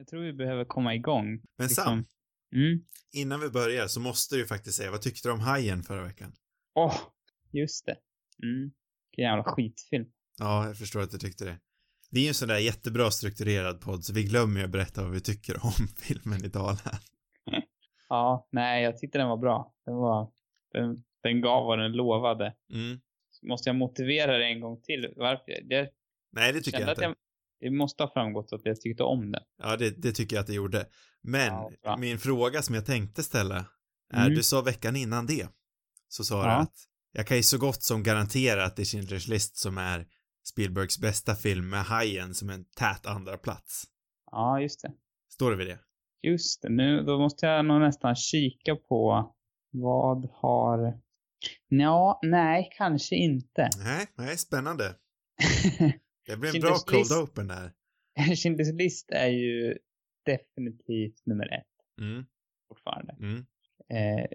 Jag tror vi behöver komma igång. Men liksom. Sam, Mm. innan vi börjar så måste du ju faktiskt säga, vad tyckte du om Hajen förra veckan? Åh, just det. Mm. Vilken jävla skitfilm. Ja, jag förstår att du tyckte det. Vi är ju en sån där jättebra strukturerad podd, så vi glömmer ju att berätta vad vi tycker om filmen i Dalarna. Ja, nej, jag tyckte den var bra. Den var, den, den gav vad den lovade. Mm. Måste jag motivera det en gång till? Varför? Jag Nej, det tycker jag inte. jag, det måste ha framgått att jag tyckte om den. Ja, det, det tycker jag att det gjorde. Men Ja, min fråga som jag tänkte ställa är, Mm. du sa veckan innan det, så sa du Ja. att jag kan ju så gott som garantera att det är Schindler's list som är Spielbergs bästa film med Hajen som en tät andra plats. Ja, just det. Står det vid det? Just det. Nu, då måste jag nog nästan kika på vad har... Ja, nej, kanske inte. Nej, nej, spännande. Det blir en bra cold list. open där. Schindler's list är ju definitivt nummer ett Mm, fortfarande. mm. Eh,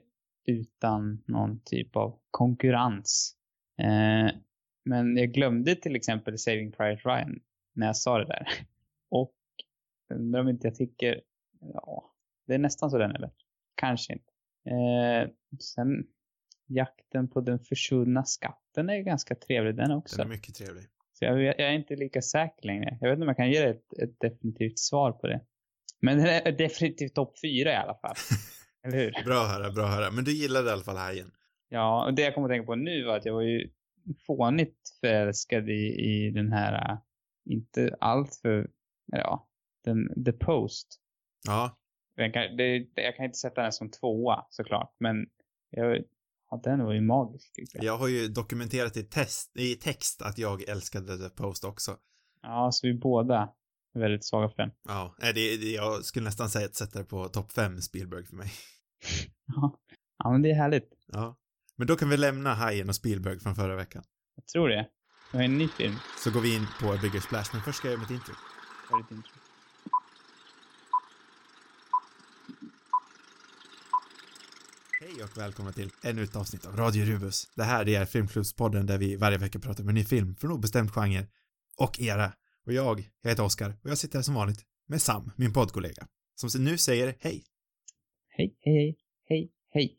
utan någon typ av konkurrens. Eh, men jag glömde till exempel Saving Private Ryan när jag sa det där. Och undrar om inte jag tycker, ja, det är nästan så den är bättre. Kanske inte. Eh, sen Jakten på den försvunna skatten är ganska trevlig den också. Den är mycket trevlig. Så jag, jag är inte lika säker längre. Jag vet inte om jag kan ge dig ett, ett definitivt svar på det. Men den är definitivt topp fyra i alla fall. Eller hur? Bra att höra, bra att höra. Men du gillade i alla fall Hajen. Ja, och det jag kommer att tänka på nu var att jag var ju fånigt förälskad i, i den här, äh, inte allt för, ja, den, The Post. Ja, Den kan, det, jag kan inte sätta den som tvåa såklart, men jag, ja, den var ju magisk jag. jag har ju dokumenterat i, test, i text att jag älskade The Post också. Ja, så vi båda är väldigt svaga för den. Ja, det, det, jag skulle nästan säga att sätta det på topp fem Spielberg för mig. Ja, ja men det är härligt. Ja. Men då kan vi lämna Hajen och Spielberg från förra veckan. Jag tror det. Det var en ny film. Så går vi in på A Bigger Splash, men först ska jag göra mitt intro. Var det intro? Och välkomna till ännu ett avsnitt av Radio Rubus. Det här är Filmklubbspodden där vi varje vecka pratar om en ny film från obestämd genre och era. Och jag, jag heter Oskar och jag sitter här som vanligt med Sam, min poddkollega, som nu säger hej. Hej, hej, hej, hej, hej.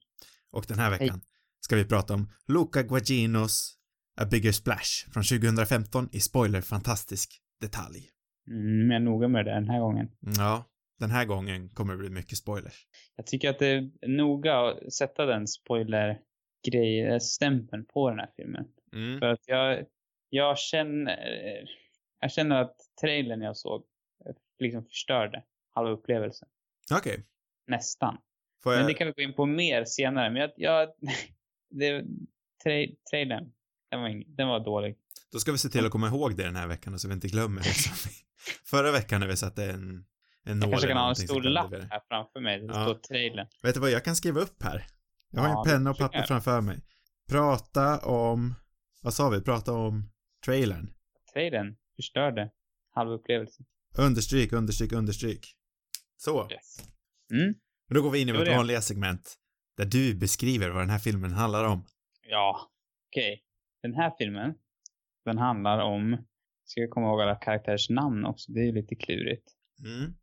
Och den här veckan ska vi prata om Luca Guadaginos A Bigger Splash från 2015 i spoiler fantastisk detalj. Mm, jag är noga med det den här gången. Ja, den här gången kommer det bli mycket spoilers. Jag tycker att det är noga att sätta den spoiler-grej, stämpeln på den här filmen. Mm. För att jag, jag känner, jag känner att trailern jag såg eh, liksom förstörde halva upplevelsen. Okej. Nästan. Får Men jag... det kan vi gå in på mer senare. Men jag, jag det, tra, trailern, den var, ing, den var dålig. Då ska vi se till att komma ihåg det den här veckan så vi inte glömmer det. Förra veckan när vi satte en, en Jag kanske kan ha en stor lapp här framför mig. Det Ja. står trailern. Vet du vad, jag kan skriva upp här. Jag har Ja, en penna och papper jag. framför mig. Prata om, vad sa vi? Prata om trailern. Trailern förstörde halva upplevelsen. Understryk, understryk, understryk. Så. Yes. Mm. Men då går vi in i vårt vanliga segment. Där du beskriver vad den här filmen handlar om. Ja, okej. Den här filmen, den handlar om, ska jag komma ihåg alla karaktärers namn också, det är ju lite klurigt. Mm.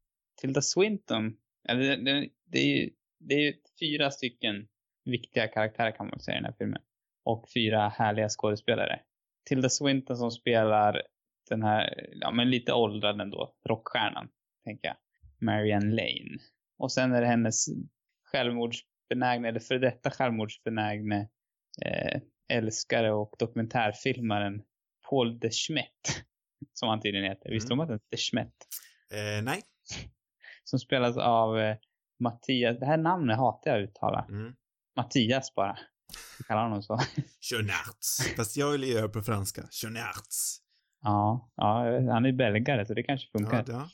Tilda Swinton, eller det, det, är ju det är ju fyra stycken viktiga karaktärer kan man säga i den här filmen. Och fyra härliga skådespelare. Tilda Swinton som spelar den här, ja men lite åldrad ändå, rockstjärnan, tänker jag. Marianne Lane. Och sen är det hennes självmordsbenägna, eller för detta självmordsbenägne eh, älskare och dokumentärfilmaren Paul de Schmet. Som han tydligen heter. Visste du om att han heter Schmet? Eh, nej. Som spelas av eh, Mattias. Det här namnet hatar jag att uttala. Mm. Mattias bara. Vi kallar honom så. Schönertz. Fast jag vill göra på franska. Schönertz. ja, ja, jag han är belgare så det kanske funkar. Ja.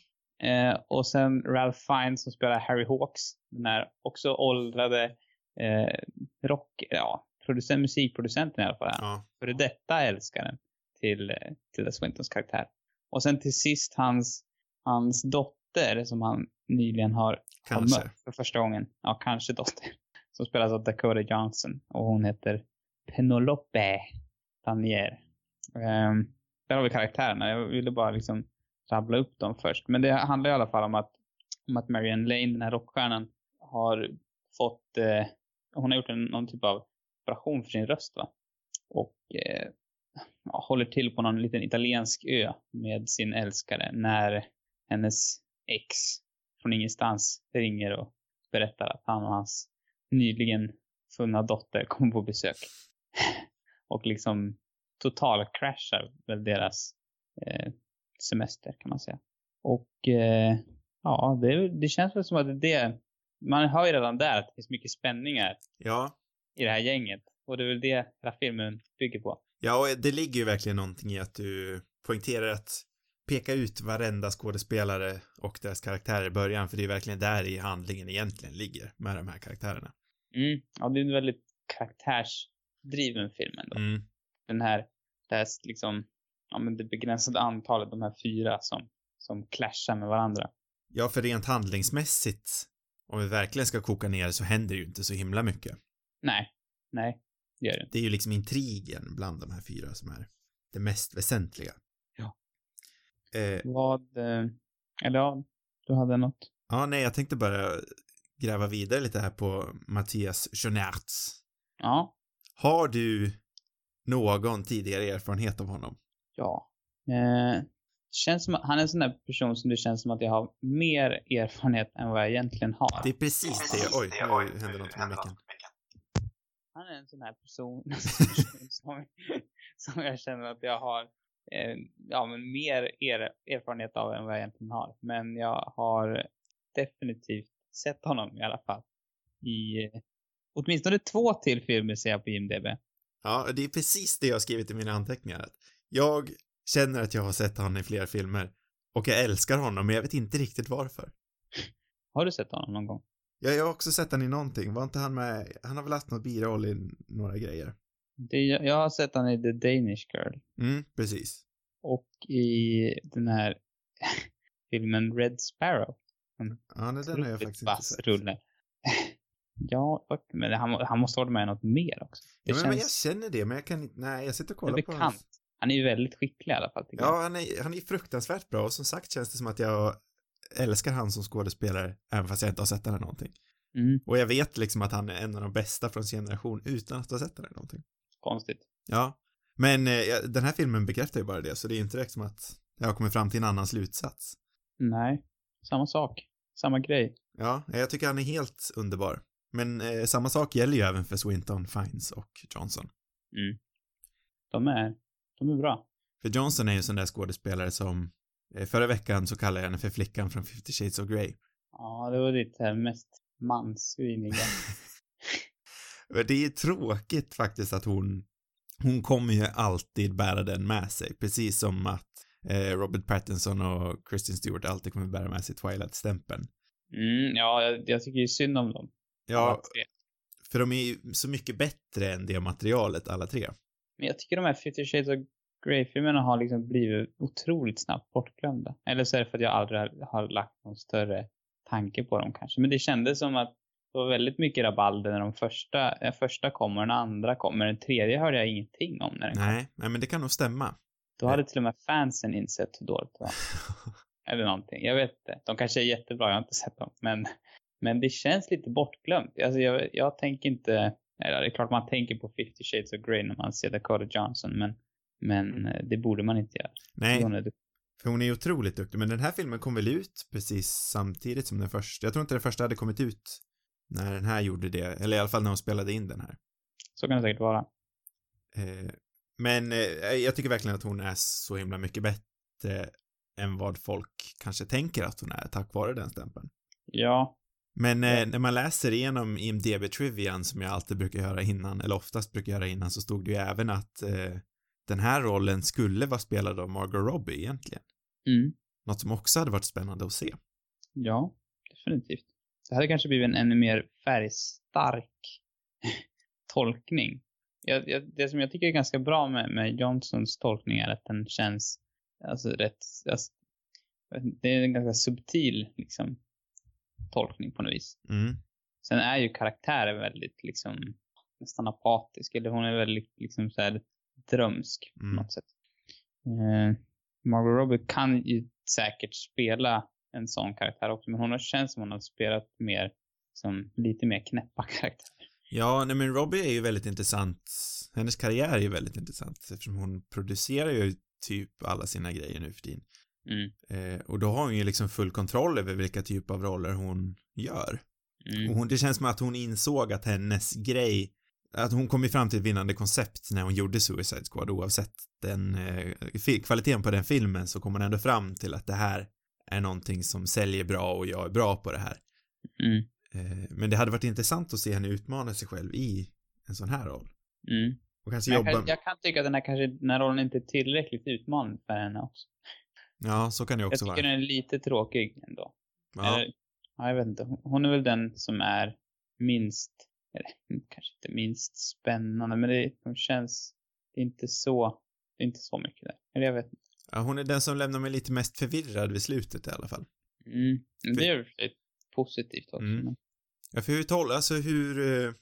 Eh, och sen Ralph Fiennes som spelar Harry Hawks. Den här också åldrade eh, rock, ja, producent, musikproducenten i alla fall. ja. Före detta älskaren till, eh, till The Swintons karaktär. Och sen till sist hans, hans dotter som han nyligen har, har mött för första gången. Ja, kanske dotter. Som spelas av Dakota Johnson. Och hon heter Penelope Danier. Um, där har vi karaktärerna. Jag ville bara liksom rabbla upp dem först. Men det handlar i alla fall om att om att Marianne Lane, den här rockstjärnan, har fått, eh, hon har gjort en, någon typ av operation för sin röst va? Och eh, håller till på någon liten italiensk ö med sin älskare när hennes ex från ingenstans ringer och berättar att han och hans nyligen funna dotter kommer på besök. och liksom totalkraschar väl deras eh, semester kan man säga. Och eh, ja, det, det känns väl som att det, man hör ju redan där att det finns mycket spänningar Ja. i det här gänget. Och det är väl det hela filmen bygger på. Ja, och det ligger ju verkligen någonting i att du poängterar att peka ut varenda skådespelare och deras karaktärer i början, för det är verkligen där i handlingen egentligen ligger med de här karaktärerna. Mm. Ja, det är en väldigt karaktärsdriven film ändå. Mm. Den här, det här liksom, ja men det begränsade antalet, de här fyra som, som clashar med varandra. Ja, för rent handlingsmässigt, om vi verkligen ska koka ner så händer ju inte så himla mycket. Nej, nej, det gör det. Det är ju liksom intrigen bland de här fyra som är det mest väsentliga. Eh, Vad, eh, eller ja, du hade något? ja, nej, jag tänkte bara gräva vidare lite här på Mattias Schoenaerts. Ja, Har du någon tidigare erfarenhet av honom? ja. Eh, känns som han är en sån där person som det känns som att jag har mer erfarenhet än vad jag egentligen har. Det är precis det. Oj, nu hände något med micken. Han är en sån här person som, som jag känner att jag har eh, ja, men mer er, erfarenhet av än vad jag egentligen har. Men jag har definitivt sett honom i alla fall. I åtminstone två till filmer ser jag på IMDB. Ja, det är precis det jag har skrivit i mina anteckningar. Jag känner att jag har sett honom i flera filmer och jag älskar honom, men jag vet inte riktigt varför. Har du sett honom någon gång? Ja, jag har också sett han i någonting. Var inte han med? Han har väl haft någon biroll i några grejer. Det, jag har sett honom i The Danish Girl. Mm, precis. Och i den här filmen Red Sparrow. Ja, nej, den har jag faktiskt inte sett. rulle. ja, men han, han måste varit med i något mer också. Det Ja, men, men jag känns känner det, men jag kan inte, nej, jag sitter och kollar på bekant. hans... Han är ju väldigt skicklig i alla fall jag. Ja, han är, han är fruktansvärt bra och som sagt känns det som att jag älskar han som skådespelare, även fast jag inte har sett eller någonting. Mm, Och jag vet liksom att han är en av de bästa från sin generation utan att ha sett eller någonting. Konstigt. Ja. Men eh, den här filmen bekräftar ju bara det, så det är inte direkt som att jag har kommit fram till en annan slutsats. Nej, samma sak. Samma grej. Ja, jag tycker han är helt underbar. Men eh, samma sak gäller ju även för Swinton, Fiennes och Johnson. Mm. De är, de är bra. För Johnson är ju en sån där skådespelare som, eh, förra veckan så kallade jag henne för flickan från 50 Shades of Grey. Ja, det var ditt här mest mansviniga. Det är tråkigt faktiskt att hon, hon kommer ju alltid bära den med sig, precis som att eh, Robert Pattinson och Kristen Stewart alltid kommer bära med sig Twilight-stämpeln. Mm, ja, jag, jag tycker ju synd om dem. Ja, för de är ju så mycket bättre än det materialet, alla tre. Men jag tycker de här 50 Shades of Grey-filmerna har liksom blivit otroligt snabbt bortglömda. Eller så är det för att jag aldrig har, har lagt någon större tanke på dem kanske. Men det kändes som att det var väldigt mycket rabalder när de första, eh, första kom och den andra kom. Men den tredje hörde jag ingenting om när den kom. Nej, nej men det kan nog stämma. Då hade till och med fansen insett hur dåligt det var. Eller någonting. Jag vet inte. De kanske är jättebra, jag har inte sett dem. Men, men det känns lite bortglömt. Alltså jag, jag tänker inte... Eller det är klart man tänker på 50 Shades of Grey när man ser Dakota Johnson. Men, men eh, det borde man inte göra. Nej, Hon är duktig. för hon är otroligt duktig, men den här filmen kom väl ut precis samtidigt som den första. Jag tror inte den första hade kommit ut när den här gjorde det, eller i alla fall när hon spelade in den här. Så kan det säkert vara. Eh, men eh, jag tycker verkligen att hon är så himla mycket bättre än vad folk kanske tänker att hon är tack vare den stämpeln. Ja. Men eh, Ja. när man läser igenom IMDB-trivian som jag alltid brukar göra innan, eller oftast brukar göra innan, så stod det ju även att eh, den här rollen skulle vara spelad av Margot Robbie egentligen. Mm. Något som också hade varit spännande att se. Ja, definitivt. Det hade kanske blivit en ännu mer färgstark tolkning. Jag, jag, det som jag tycker är ganska bra med, med Johnsons tolkning är att den känns alltså rätt, alltså, det är en ganska subtil liksom tolkning på något vis. Mm. Sen är ju karaktären väldigt liksom nästan apatisk, eller hon är väldigt liksom så här drömsk på Mm. något sätt. Eh, Margot Robbie kan ju säkert spela en sån karaktär också, men hon har känns som hon har spelat mer som lite mer knäppa karaktärer. Ja, nej men Robbie är ju väldigt intressant. Hennes karriär är ju väldigt intressant eftersom hon producerar ju typ alla sina grejer nu för tiden. Mm. Eh, och då har hon ju liksom full kontroll över vilka typ av roller hon gör. Mm. Och hon, det känns som att hon insåg att hennes grej, att hon kom ju fram till ett vinnande koncept när hon gjorde Suicide Squad oavsett den, eh, kvaliteten på den filmen så kom hon ändå fram till att det här är någonting som säljer bra och jag är bra på det här. Mm. Eh, men det hade varit intressant att se henne utmana sig själv i en sån här roll. Mm. Och kanske Men jobba, jag, kan, jag kan tycka att den här, kanske, den här rollen inte är tillräckligt utmanande för henne också. ja så kan det Jag också tycker vara. den är lite tråkig ändå. Ja, Eller, ja, jag vet inte. Hon- är väl den som är minst, eller kanske inte minst spännande, men det, känns, det är inte så, det är inte så mycket där. Eller jag vet inte. Ja, hon är den som lämnar mig lite mest förvirrad vid slutet i alla fall. Mm. Det är ju för positivt också. Mm. Ja, för hur, tol alltså hur, eh,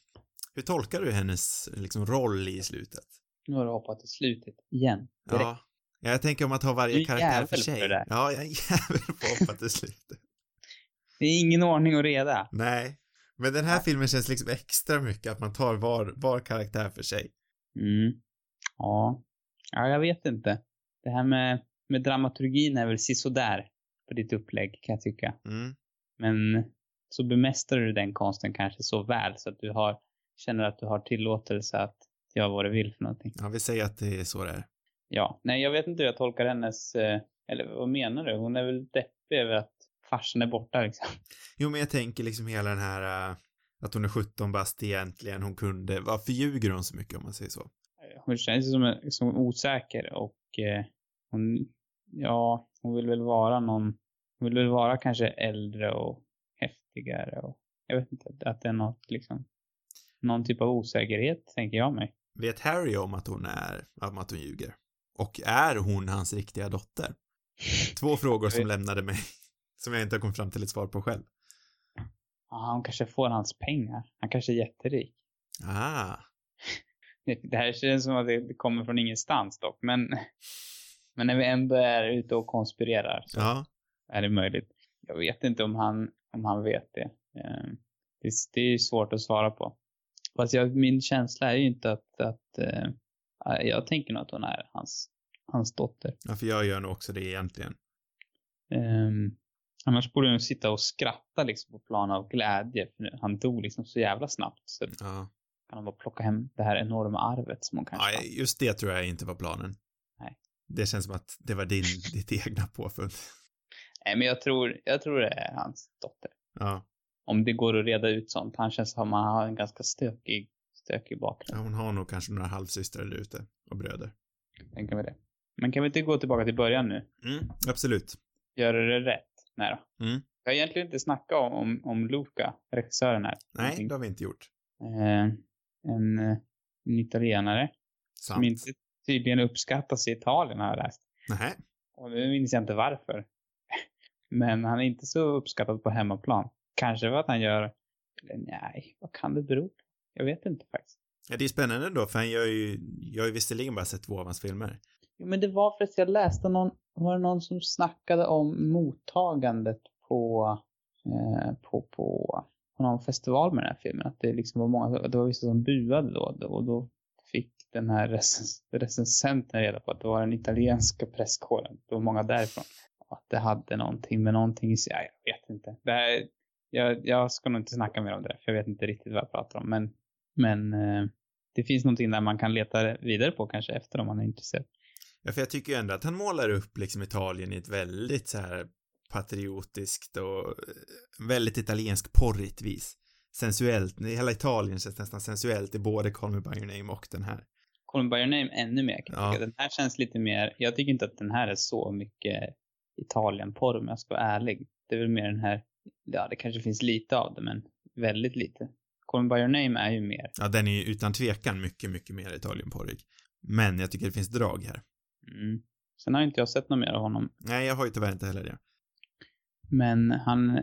hur tolkar du hennes liksom roll i slutet? nu har du hoppat till slutet igen. Direkt. Ja. ja, jag tänker om att ha varje är karaktär för sig. det där. Ja, jag är jävel på att hoppa till slutet. Det är ingen ordning och reda. Nej, men den här filmen känns liksom extra mycket att man tar var, var karaktär för sig. Mm. Ja. Ja, jag vet inte. Det här med, med dramaturgin är väl sisådär på ditt upplägg kan jag tycka. Mm. Men så bemästrar du den konsten kanske så väl så att du har, känner att du har tillåtelse att göra vad du vill för någonting. Ja, vi säger att det är så det är. Ja, nej jag vet inte hur jag tolkar hennes, eh, eller vad menar du? Hon är väl deppig över att farsen är borta liksom. Jo, men jag tänker liksom hela den här, äh, att hon är 17 bast egentligen, hon kunde, varför ljuger hon så mycket om man säger så? Hon känns som, som osäker och eh, hon, ja, hon vill väl vara någon, hon vill väl vara kanske äldre och häftigare och jag vet inte, att det är något liksom, någon typ av osäkerhet tänker jag mig. Vet Harry om att hon är, om att hon ljuger? Och är hon hans riktiga dotter? Två frågor som lämnade mig, som jag inte har kommit fram till ett svar på själv. Ja, hon kanske får hans pengar. Han kanske är jätterik. Ah, Det, här känns som att det kommer från ingenstans dock, men, men när vi ändå är ute och konspirerar så ja. är det möjligt. Jag vet inte om han, om han vet det. Eh, Det, det är svårt att svara på. Fast jag, min känsla är ju inte att, att eh, jag tänker nog att hon är hans, hans dotter. Ja, för jag gör nog också det egentligen. Um, annars borde hon sitta och skratta liksom på plan av glädje. För han dog liksom så jävla snabbt. Så Ja. kan hon bara plocka hem det här enorma arvet som hon kanske ja, just det tror jag inte var planen. Det känns som att det var din, ditt egna påfund. Nej, men jag tror, jag tror det är hans dotter. Ja. Om det går att reda ut sånt. Han känns som att han har en ganska stökig, stökig bakgrund. ja, hon har nog kanske några halvsystrar där ute och bröder. Tänker vi det. Men kan vi inte gå tillbaka till början nu? Mm, absolut. Göra det rätt? Nej då. Mm. Jag har egentligen inte snackat om, om, om Luca, regissören här. Nej, det har vi inte gjort. Eh, en, eh, en italienare som Sant. inte tydligen uppskattas i Italien har jag läst. Nej. Och nu minns jag inte varför. Men han är inte så uppskattad på hemmaplan. Kanske för att han gör, eller nej, vad kan det bero på? Jag vet inte faktiskt. Ja, det är spännande då, för han gör ju, jag har ju visserligen bara sett två av hans filmer. Jo, men det var för att jag läste någon, var det någon som snackade om mottagandet på, eh, på, på, på någon festival med den här filmen. Att det liksom var många, det var vissa som buade då och då den här recens, recensenten reda på att det var den italienska presskåren. Det var många därifrån. Och att det hade någonting med någonting i sig. Ja, jag vet inte. Det här, jag, jag ska nog inte snacka mer om det, för jag vet inte riktigt vad jag pratar om. Men, men eh, det finns någonting där man kan leta vidare på kanske efter om man är intresserad. Ja, för jag tycker ju ändå att han målar upp liksom Italien i ett väldigt så här patriotiskt och eh, väldigt italiensk porrigt vis. Sensuellt, hela Italien känns nästan sensuellt i både Call Me By Your Name och den här. Call By Your Name ännu mer Ja. Den här känns lite mer, jag tycker inte att den här är så mycket Italien-porr om jag ska vara ärlig. Det är väl mer den här, ja det kanske finns lite av det men väldigt lite. Call By Your Name är ju mer, Ja, den är ju utan tvekan mycket, mycket mer Italienporrig. Men jag tycker det finns drag här. mm. Sen har inte jag sett något mer av honom. Nej, jag har ju tyvärr inte heller det. Men han,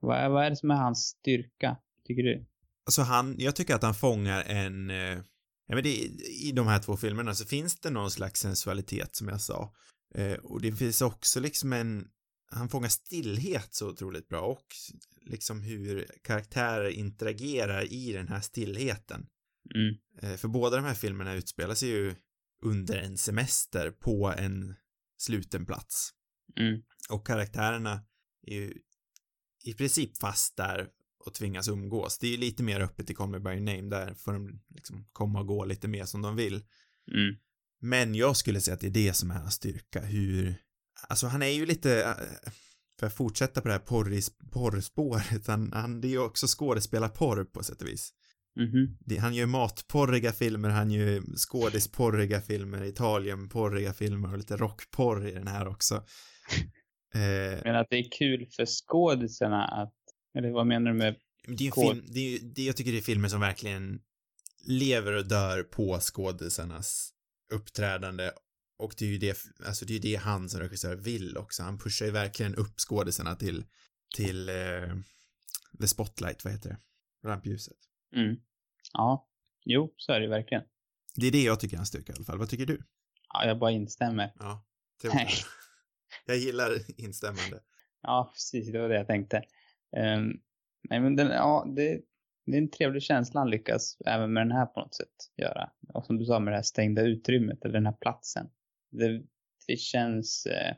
vad är, vad är det som är hans styrka, tycker du? Alltså han, jag tycker att han fångar en, eh, ja men det, i de här två filmerna så finns det någon slags sensualitet som jag sa. Eh, och det finns också liksom en, han fångar stillhet så otroligt bra och liksom hur karaktärer interagerar i den här stillheten. Mm. Eh, För båda de här filmerna utspelar sig ju under en semester på en sluten plats. Mm. Och karaktärerna är ju i princip fast där och tvingas umgås. Det är ju lite mer öppet i Call Me By Your Name, där får de liksom komma och gå lite mer som de vill. Mm. Men jag skulle säga att det är det som är hans styrka, hur, alltså han är ju lite, eh, för att fortsätta på det här porris, porrspåret, han, han, det är ju också skådespelarporr på sätt och vis. Mhm. Det, han gör matporriga filmer, han gör skådisporriga filmer, Italienporriga filmer och lite rockporr i den här också. Eh, Men att det är kul för skådisarna att, eller vad menar du med, det är Kod. film, det är det, jag tycker det är filmer som verkligen lever och dör på skådisarnas uppträdande och det är ju det, alltså det är ju det han som regissör vill också. Han pushar ju verkligen upp skådisarna till, till eh, the spotlight, vad heter det? Rampljuset. mm. Ja, jo, så är det verkligen. Det är det jag tycker är hans styrka i alla fall. Vad tycker du? Ja, jag bara instämmer. Ja. Nej. Jag gillar instämmande. Ja, precis, det var det jag tänkte. Ehm, nej, men den, ja, det, det är en trevlig känsla han lyckas även med den här på något sätt göra. Och som du sa med det här stängda utrymmet eller den här platsen. Det, det känns, eh,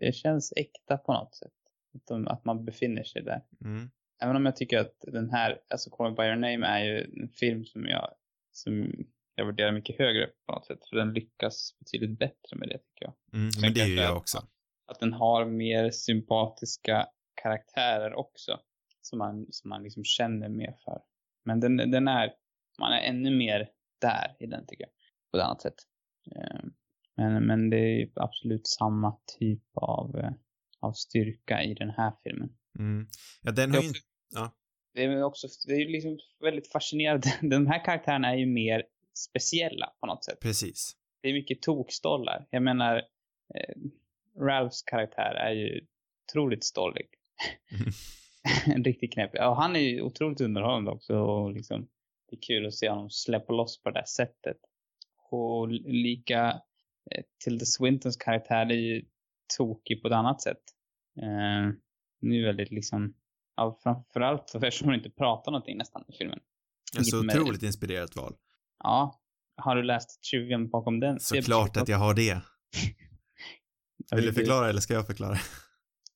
det känns äkta på något sätt. Att, de, att man befinner sig där. Mm. Även om jag tycker att den här, alltså Call Me By Your Name är ju en film som jag, som jag värderar mycket högre på något sätt. För den lyckas betydligt bättre med det tycker jag. Mm, men det kanske jag att- också. Att den har mer sympatiska karaktärer också. Som man, som man liksom känner mer för. Men den, den är, man är ännu mer där i den tycker jag. På ett annat sätt. Eh, Men, men det är absolut samma typ av, eh, av styrka i den här filmen. Mm. Ja, den har ju inte, ja. Det är också, det är ju liksom väldigt fascinerande. De här karaktärerna är ju mer speciella på något sätt. precis. Det är mycket tokstollar. Jag menar, eh, Ralphs karaktär är ju otroligt stollig. en riktig knäpp. Ja, han är ju otroligt underhållande också och liksom det är kul att se honom släppa loss på det där sättet. Och lika eh, Tilda Swintons karaktär är ju tokig på ett annat sätt. Eh, nu är väldigt liksom, ja, framförallt för eftersom hon inte pratar någonting nästan i filmen. Alltså Vilket med- otroligt inspirerat val. Ja. Har du läst trivian bakom den? Såklart att jag har det. Vill du förklara eller ska jag förklara?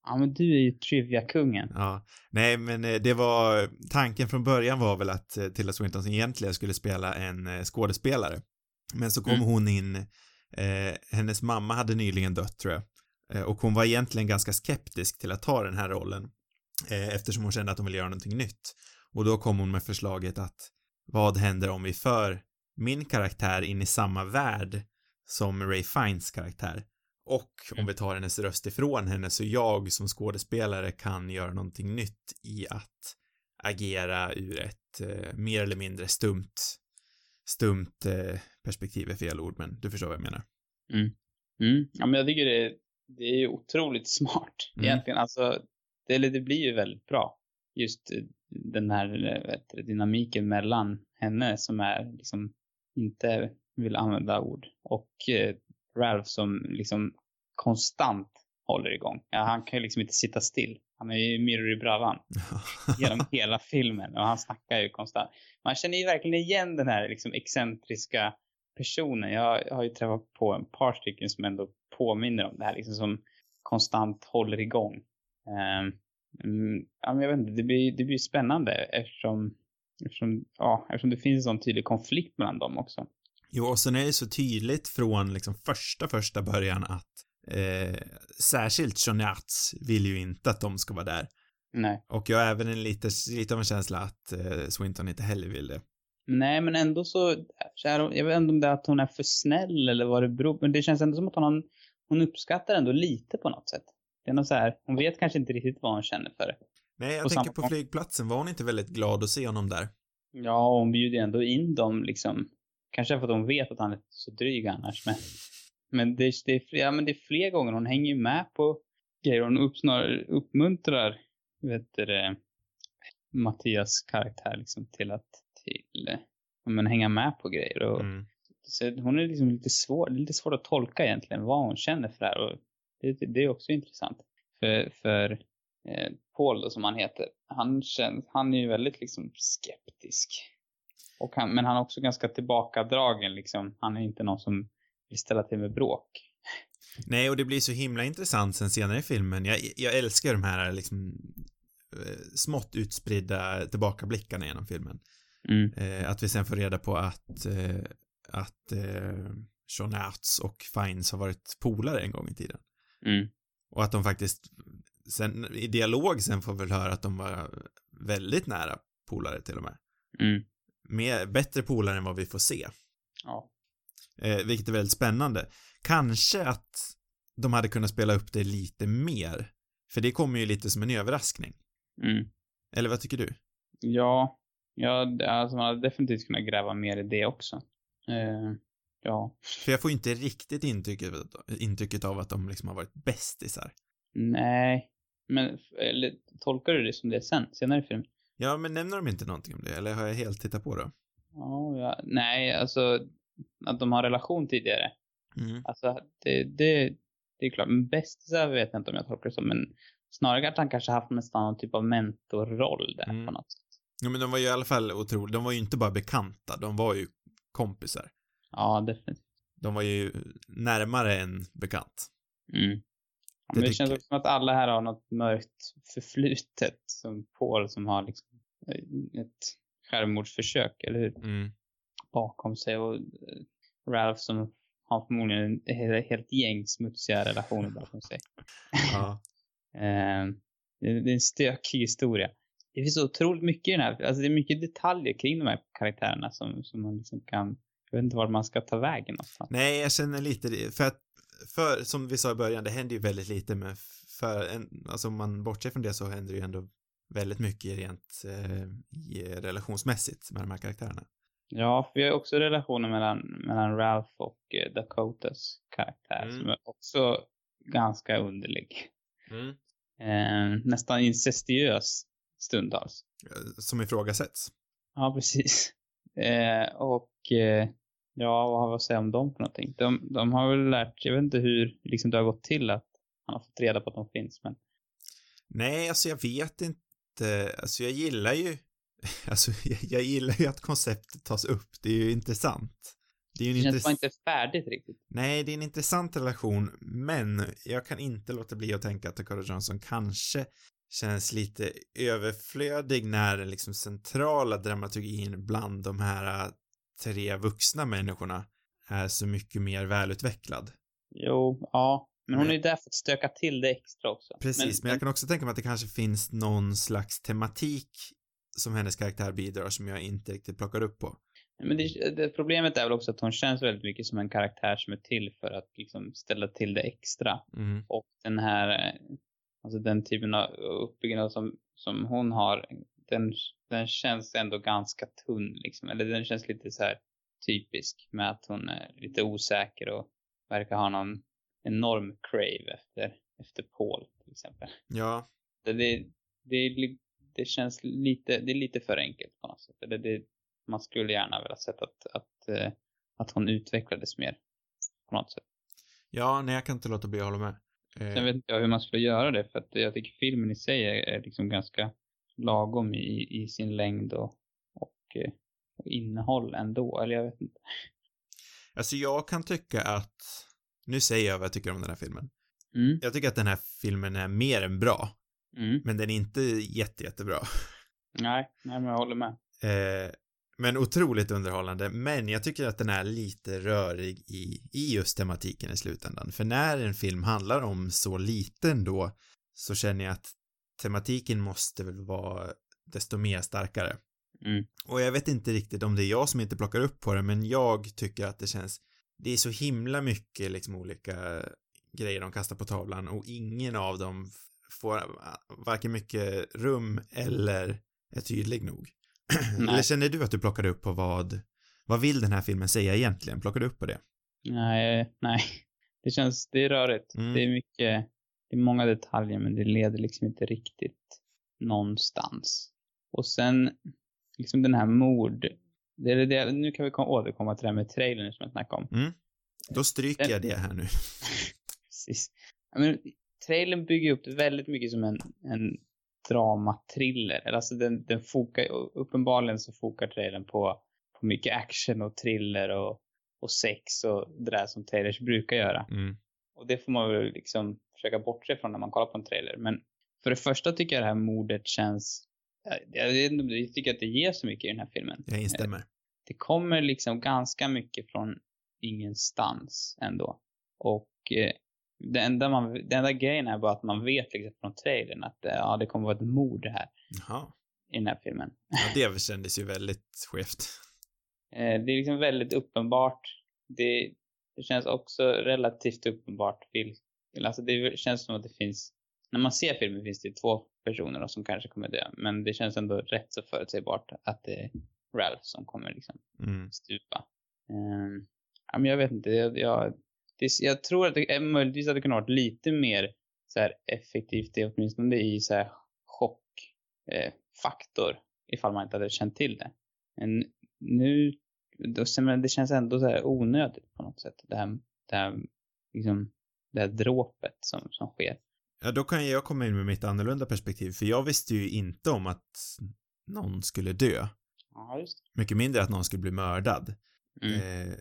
Ja, men du är ju trivia-kungen. Ja, nej men eh, det var, tanken från början var väl att eh, Tilda Swinton egentligen skulle spela en eh, skådespelare. Men så kom Mm. hon in, eh, hennes mamma hade nyligen dött tror jag. Eh, och hon var egentligen ganska skeptisk till att ta den här rollen. Eh, eftersom hon kände att hon ville göra någonting nytt. Och då kom hon med förslaget att vad händer om vi för min karaktär in i samma värld som Ray Fiennes karaktär? Och om vi tar hennes röst ifrån henne så jag som skådespelare kan göra någonting nytt i att agera ur ett eh, mer eller mindre stumt, stumt eh, perspektiv är fel ord, men du förstår vad jag menar. Mm. Ja, men jag tycker det, det är ju otroligt smart Mm. egentligen. Alltså, det, det blir ju väldigt bra. Just eh, den här eh, vet dynamiken mellan henne som är liksom inte vill använda ord och eh, Ralph som liksom konstant håller igång. Ja, han kan ju liksom inte sitta still. Han är ju myror i bravan genom hela filmen och han snackar ju konstant. Man känner ju verkligen igen den här liksom excentriska personen. Jag har ju träffat på en par stycken som ändå påminner om det här, liksom som konstant håller igång. Mm, ja, men jag vet inte, det blir, det blir spännande eftersom, eftersom, ja, eftersom det finns en sån tydlig konflikt mellan dem också. Jo, och sen är det så tydligt från liksom första, första början att eh, särskilt Johnny Arts vill ju inte att de ska vara där. Nej. Och jag har även en lite, lite av en känsla att eh, Swinton inte heller vill det. Nej, men ändå så, jag vet inte om det är att hon är för snäll eller vad det beror på, men det känns ändå som att hon, hon uppskattar ändå lite på något sätt. Det är nog så här, hon vet kanske inte riktigt vad hon känner för det. Nej, jag Och tänker på flygplatsen, var hon inte väldigt glad att se honom där? Ja, hon bjuder ändå in dem liksom. Kanske för att hon vet att han är så dryg annars, men. Men det, det, är, fler, ja, men det är fler gånger hon hänger med på grejer. Hon upp, snarare uppmuntrar, vet du Mattias karaktär liksom till att, till, men hänga med på grejer. Och, Mm. så hon är liksom lite svår, lite svårt att tolka egentligen vad hon känner för det här. Och det, det är också intressant. För, för eh, Paul då, som han heter, han, känns, han är ju väldigt liksom skeptisk. Och han, men han är också ganska tillbakadragen liksom. Han är inte någon som vill ställa till med bråk. Nej, och det blir så himla intressant sen senare i filmen. Jag, jag älskar de här liksom eh, smått utspridda tillbakablickarna genom filmen. Mm. Eh, att vi sen får reda på att, eh, att eh, Sean Arts och Fiennes har varit polare en gång i tiden. Mm. Och att de faktiskt, sen i dialog sen får vi väl höra att de var väldigt nära polare till och med. Mm. Mer, bättre polare än vad vi får se. Ja. Eh, vilket är väldigt spännande. Kanske att de hade kunnat spela upp det lite mer. För det kommer ju lite som en överraskning. Mm. Eller vad tycker du? Ja, ja alltså man hade definitivt kunnat gräva mer i det också. Eh, ja. För jag får inte riktigt intrycket, intrycket av att de liksom har varit bästisar. Nej. Men, eller tolkar du det som det sen, senare i filmen? Ja, men nämner de inte någonting om det? Eller har jag helt tittat på det? Ja, ja. Nej, alltså att de har relation tidigare. Mm. Alltså det, det, det är klart. Men bästisar vet jag inte om jag tolkar det som. Men snarare att han kanske haft nästan någon typ av mentorroll där Mm. på något sätt. Ja, men de var ju i alla fall otroligt, de var ju inte bara bekanta, de var ju kompisar. Ja, definitivt. De var ju närmare än bekant. Mm. Ja, Det men det känns jag. också som att alla här har något mörkt förflutet. Som Paul som har liksom ett självmordsförsök, eller hur? Mm. Bakom sig. Och eh, Ralph som har förmodligen ett helt- gäng smutsiga relationer bakom sig. Ja. Eh, det, det är en stökig historia. Det finns så otroligt mycket i den här, alltså det är mycket detaljer kring de här karaktärerna som, som man liksom kan, jag vet inte vart man ska ta vägen någonstans. Nej, jag känner lite det, för att, för som vi sa i början, det händer ju väldigt lite men för en, alltså om man bortser från det så händer det ju ändå väldigt mycket rent eh, i- relationsmässigt med de här karaktärerna. Ja, vi har också relationen mellan, mellan Ralph och eh, Dakotas karaktär Mm. som är också ganska underlig. Eh, nästan incestiös stundtals. Som ifrågasätts. Ja, precis. Eh, och eh, ja, vad har vi att säga om dem för någonting? De, de har väl lärt, jag vet inte hur liksom det har gått till att han har fått reda på att de finns, men Nej, alltså jag vet inte, alltså jag gillar ju, alltså jag, gillar ju att konceptet tas upp, det är ju intressant. Det är ju det känns intress- inte färdigt riktigt. Nej, det är en intressant relation, men jag kan inte låta bli att tänka att Dakota Johnson kanske känns lite överflödig när den liksom centrala dramaturgin bland de här äh, tre vuxna människorna är så mycket mer välutvecklad. Jo, ja. Men hon Men- är ju där för att stöka till det extra också. Precis, men, jag kan också tänka mig att det kanske finns någon slags tematik som hennes karaktär bidrar som jag inte riktigt plockar upp på. Men det, det, problemet är väl också att hon känns väldigt mycket som en karaktär som är till för att liksom ställa till det extra. Mm. Och den här, alltså den typen av uppbyggnad som, som hon har, den, den känns ändå ganska tunn liksom. Eller den känns lite så här typisk med att hon är lite osäker och verkar ha någon enorm crave efter, efter Paul till exempel. Ja, Det, det, det, det känns lite, det är lite för enkelt på något sätt. Eller det, man skulle gärna vilja sett att, att, eh, att hon utvecklades mer på något sätt. ja, nej jag kan inte låta bli att hålla med. Eh, Sen vet inte jag hur man skulle göra det för att jag tycker filmen i sig är, är liksom ganska lagom i, i sin längd och, och, eh, och innehåll ändå. Eller jag vet inte. Alltså jag kan tycka att, nu säger jag vad jag tycker om den här filmen. Mm. Jag tycker att den här filmen är mer än bra, Mm. men den är inte jätte, jättebra. Nej, nej, men jag håller med. Eh, men otroligt underhållande, men jag tycker att den är lite rörig i, i just tematiken i slutändan. För när en film handlar om så liten då, så känner jag att tematiken måste väl vara desto mer starkare. Mm. Och jag vet inte riktigt om det är jag som inte plockar upp på det, men jag tycker att det känns, det är så himla mycket liksom olika grejer de kastar på tavlan och ingen av dem får varken mycket rum eller är tydlig nog. Eller känner du att du plockade upp på vad, vad vill den här filmen säga egentligen? Plockade du upp på det? Nej, nej. Det känns, det är rörigt. Mm. Det är mycket, det är många detaljer men det leder liksom inte riktigt någonstans. Och sen, liksom den här mord, det, det, nu kan vi kom, återkomma till det här med trailern som jag snackade om. Då stryker Den- jag det här nu. Precis. Men, trailern bygger upp det väldigt mycket som en, en dramatriller. Alltså den, den fokar, uppenbarligen så fokar trailern på, på mycket action och thriller och, och sex och det där som trailers brukar göra. Mm. Och det får man väl liksom försöka bortse från när man kollar på en trailer. Men för det första tycker jag det här mordet känns, jag, jag, jag tycker att det ger så mycket i den här filmen. Jag instämmer. Det kommer liksom ganska mycket från ingenstans ändå. Och eh, det enda, man, det enda grejen är bara att man vet liksom från trailern att eh, ja, det kommer vara ett mord här Jaha. i den här filmen. Ja, det kändes ju väldigt skevt. Eh, det är liksom väldigt uppenbart. Det, det känns också relativt uppenbart alltså det känns som att det finns, när man ser filmen finns det två personer som kanske kommer dö, men det känns ändå rätt så förutsägbart att det är Ralph som kommer liksom Mm. stupa. Um, ja, men jag vet inte, jag, jag, det, jag tror att det är möjligtvis hade kunnat vara lite mer så här effektivt, det åtminstone i så här chockfaktor, eh, ifall man inte hade känt till det. Men nu, då, det känns ändå så här onödigt på något sätt, det här, det här, liksom, det här dråpet som, som sker. Ja, då kan jag komma in med mitt annorlunda perspektiv, för jag visste ju inte om att någon skulle dö. Ja, just Mycket mindre att någon skulle bli mördad. Mm. Eh,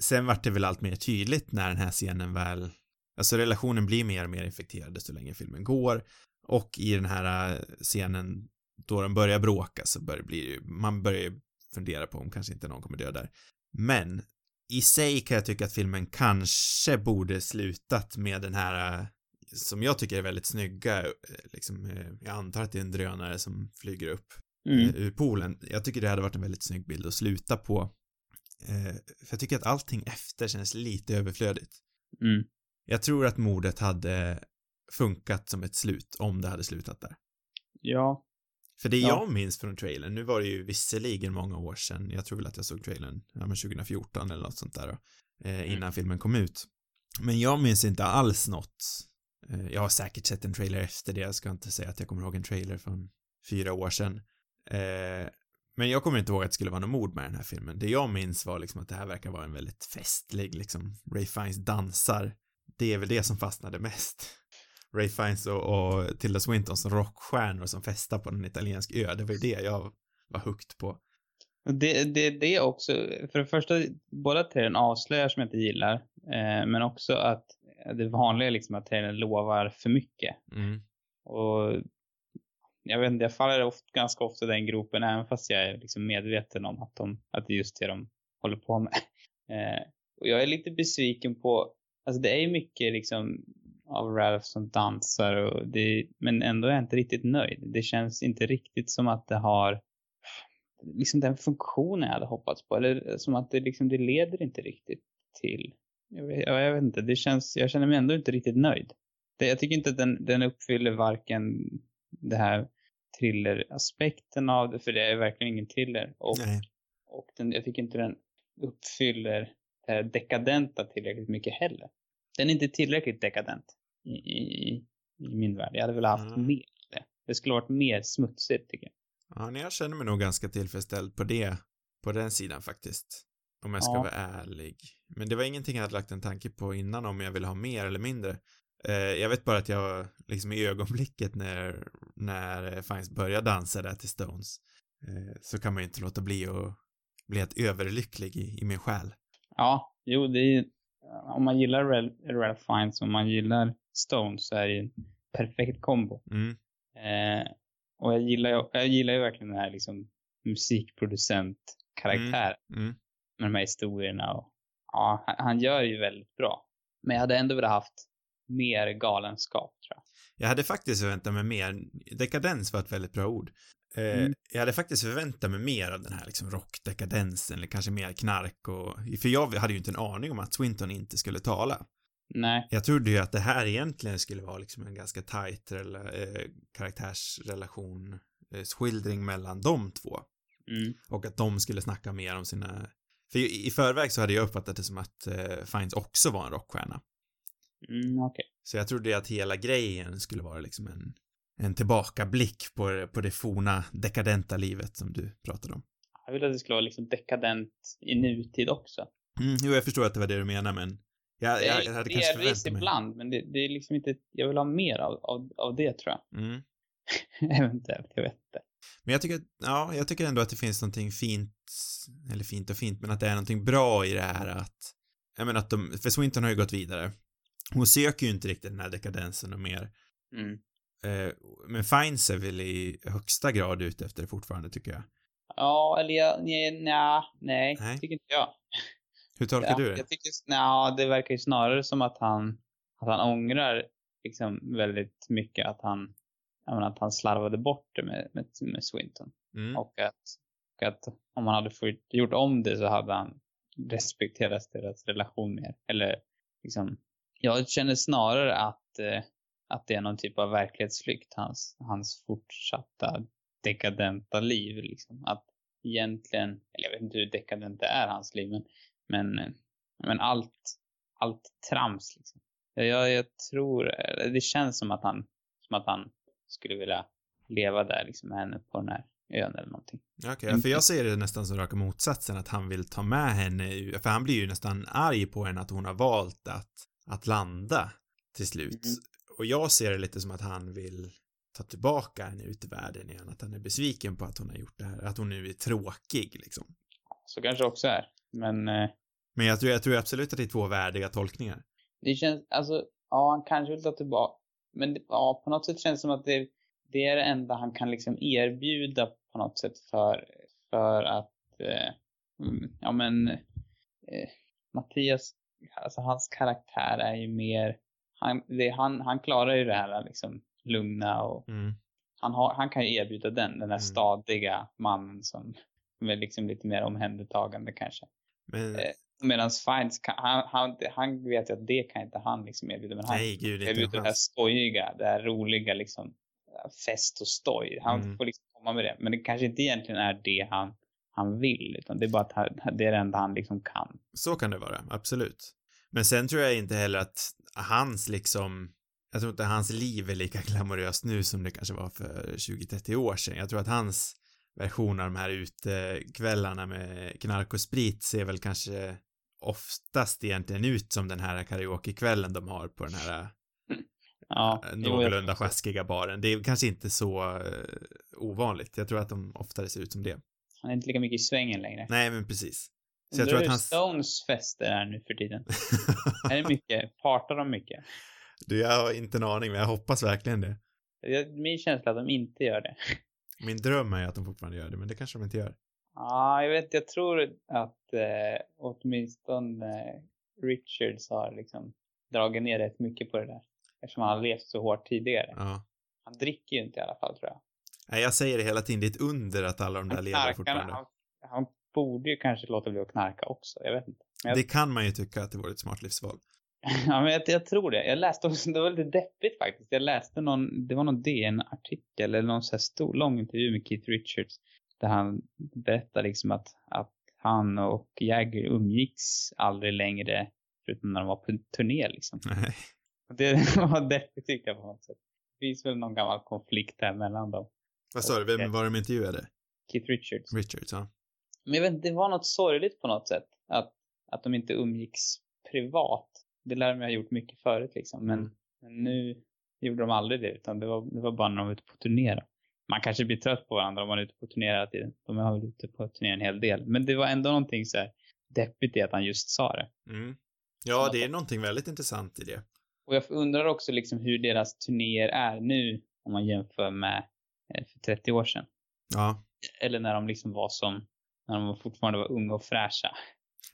sen vart det väl allt mer tydligt när den här scenen väl, alltså relationen blir mer och mer infekterad desto längre filmen går. Och i den här eh, scenen då de börjar bråka så börjar det bli, man börjar fundera på om kanske inte någon kommer dö där. Men i sig kan jag tycka att filmen kanske borde slutat med den här eh, som jag tycker är väldigt snygga, eh, liksom, eh, jag antar att det är en drönare som flyger upp Mm. eh, ur poolen. Jag tycker det hade varit en väldigt snygg bild att sluta på. För jag tycker att allting efter känns lite överflödigt. Mm. Jag tror att mordet hade funkat som ett slut om det hade slutat där. Ja. För det Ja. jag minns från trailern, nu var det ju visserligen många år sedan, jag tror väl att jag såg trailern, ja men 2014 eller något sånt där då, eh, innan filmen kom ut. Men jag minns inte alls något. Eh, jag har säkert sett en trailer efter det, jag ska inte säga att jag kommer ihåg en trailer från fyra år sedan. Eh, men jag kommer inte ihåg att det skulle vara något mord med den här filmen. Det jag minns var liksom att det här verkar vara en väldigt festlig, liksom, Ray Fiennes dansar. Det är väl det som fastnade mest. Ray Fiennes och, och Tilda Swinton som rockstjärnor som festar på en italiensk ö, det var ju det jag var högt på. Det, det, det också, för det första, båda trailern avslöjar som jag inte gillar, eh, men också att det vanliga är liksom att trailern lovar för mycket. Mm. Och jag vet inte, jag faller ofta, ganska ofta i den gropen även fast jag är liksom medveten om att, de, att det är just det de håller på med. Eh, och jag är lite besviken på, alltså det är ju mycket liksom av Ralph som dansar och det, men ändå är jag inte riktigt nöjd. Det känns inte riktigt som att det har liksom den funktionen jag hade hoppats på. Eller som att det liksom, det leder inte riktigt till, jag vet, ja, jag vet inte, det känns, jag känner mig ändå inte riktigt nöjd. Det, jag tycker inte att den, den uppfyller varken det här thriller-aspekten av det, för det är verkligen ingen thriller. Och, Nej. och den, jag tycker inte den uppfyller det här dekadenta tillräckligt mycket heller. Den är inte tillräckligt dekadent i, i, i min värld. Jag hade velat haft Mm. mer det. Det skulle varit mer smutsigt tycker jag. Ja, nej, jag känner mig nog ganska tillfredsställd på det, på den sidan faktiskt. Om jag ska Ja. vara ärlig. Men det var ingenting jag hade lagt en tanke på innan om jag ville ha mer eller mindre. Eh, jag vet bara att jag, liksom i ögonblicket när, när Fiennes börjar dansa där till Stones, eh, så kan man ju inte låta bli att bli helt överlycklig i, i min själ. Ja, jo, det är ju, om man gillar Ralph Fiennes och man gillar Stones så är det en perfekt kombo. Mm, Eh, och jag gillar, ju, jag gillar ju verkligen den här liksom musikproducent-karaktär mm. Med de här historierna och ja, han, gör ju väldigt bra. Men jag hade ändå velat haft mer galenskap tror jag. Jag hade faktiskt förväntat mig mer, dekadens var ett väldigt bra ord. Eh, Mm. Jag hade faktiskt förväntat mig mer av den här liksom rockdekadensen, eller kanske mer knark och, för jag hade ju inte en aning om att Swinton inte skulle tala. Nej, Jag trodde ju att det här egentligen skulle vara liksom en ganska tight eh, karaktärsrelation, eh, skildring mellan de två. mm, Och att de skulle snacka mer om sina, för i, förväg så hade jag uppfattat det som att eh, Fiennes också var en rockstjärna. mm, okej. Så jag trodde att hela grejen skulle vara liksom en, en tillbakablick på, det- på det forna dekadenta livet som du pratade om. Jag vill att det skulle vara liksom dekadent i nutid också. Mm, jo, jag förstår att det var det du menar, men Jag, Det jag, jag hade kanske delvis förväntat mig. ibland, men det, det är liksom inte, jag vill ha mer av, av, av det tror jag. Mm. Eventuellt, jag vet inte. Men jag tycker, ja, jag tycker ändå att det finns någonting fint, eller fint och fint, men att det är någonting bra i det här att, jag menar att de, för Swinton har ju gått vidare. Hon söker ju inte riktigt den här dekadensen och mer. Mm. Eh, men Fiennes är väl i högsta grad ute efter det fortfarande, tycker jag. Ja, eller jag, nej, nej, nej, Nej. tycker inte jag. Hur tolkar ja, du det? Jag tycker, nej, det verkar ju snarare som att han, att han ångrar liksom väldigt mycket att han, menar, att han slarvade bort det med, med, med Swinton. Mm. Och att, och att om han hade fått, gjort om det så hade han respekterat deras relation mer. Eller liksom, jag känner snarare att, eh, att det är någon typ av verklighetsflykt, hans, hans fortsatta dekadenta liv. Liksom. Att egentligen, eller jag vet inte hur dekadent det är, hans liv, men, men, eh, men allt, allt trams liksom. Jag, jag tror, eller det känns som att han, som att han skulle vilja leva där liksom med henne på den här ön eller någonting. Okej, ja, för jag ser det nästan som raka motsatsen, att han vill ta med henne, för han blir ju nästan arg på henne att hon har valt att, att landa till slut. Mhm. Och jag ser det lite som att han vill ta tillbaka henne ut i världen igen, att han är besviken på att hon har gjort det här, att hon nu är tråkig liksom. Så kanske också är. Men eh, Men jag tror, jag tror absolut att det är två värdiga tolkningar. det känns, alltså, ja han kanske vill ta tillbaka. Men ja, på något sätt känns det som att det, det är det enda han kan liksom erbjuda på något sätt för, för att, eh, mm, ja men, eh, Mattias, alltså hans karaktär är ju mer, han, det, han, han klarar ju det här liksom lugna och Mm. han, har, han kan ju erbjuda den, den här Mm. stadiga mannen som, som är liksom lite mer omhändertagande kanske. Men, Eh, Medan Fiennes, kan, han, han, han vet ju att det kan inte han liksom erbjuda. Men han nej gud, erbjuder det här skojiga, det här roliga liksom fest och stoj. Han Mm. får liksom komma med det. Men det kanske inte egentligen är det han, han vill. Utan det är bara att han, det är det enda han liksom kan. Så kan det vara, absolut. Men sen tror jag inte heller att hans liksom, jag tror inte hans liv är lika glamoröst nu som det kanske var för 20-30 år sedan. Jag tror att hans version av de här utekvällarna med knark och sprit ser väl kanske oftast egentligen ut som den här karaokekvällen de har på den här Ja, eh, jo, jag- någorlunda sjaskiga baren. Det är kanske inte så eh, ovanligt. Jag tror att de oftare ser ut som det. Han är inte lika mycket i svängen längre. Nej, men precis. Så jag tror att hans... Stones fester är nu för tiden. är det mycket? Partar de mycket? du, jag har inte en aning, men jag hoppas verkligen det. Min känsla är att de inte gör det. Min dröm är att de fortfarande gör det, men det kanske de inte gör. Ja, jag vet, jag tror att eh, åtminstone eh, Richards har liksom dragit ner rätt mycket på det där. Eftersom han har levt så hårt tidigare. Ja. Han dricker ju inte i alla fall tror jag. Nej, jag säger det hela tiden, det är ett under att alla de där lever fortfarande. han, han borde ju kanske låta bli att knarka också. Jag vet inte. Jag, Det kan man ju tycka att det vore ett smart livsval. ja, men jag, jag tror det. Jag läste också, det var lite deppigt faktiskt. Jag läste någon, det var någon DN-artikel eller någon så här stor, lång intervju med Keith Richards. Där han berättar liksom att, att han och Jagger umgicks aldrig längre förutom när de var på turné liksom. Nej. Det var deppigt tyckte jag på något sätt. Det finns väl någon gammal konflikt där mellan dem. Vad sa du, vem var de intervjuade? Keith Richards. Richards, ja. Men jag vet inte, det var något sorgligt på något sätt. Att, att de inte umgicks privat. Det lär de ha gjort mycket förut liksom. Men, Mm. men nu gjorde de aldrig det. Utan det var, det var bara när de var ute på turné. då. Man kanske blir trött på varandra om man är ute på turné hela tiden. De har väl ute på turné en hel del. Men det var ändå någonting så här deppigt i att han just sa det. Mm. Ja, det är någonting väldigt intressant i det. Och jag undrar också liksom hur deras turnéer är nu. Om man jämför med eh, för 30 år sedan. Ja. Eller när de liksom var som, när de fortfarande var unga och fräscha.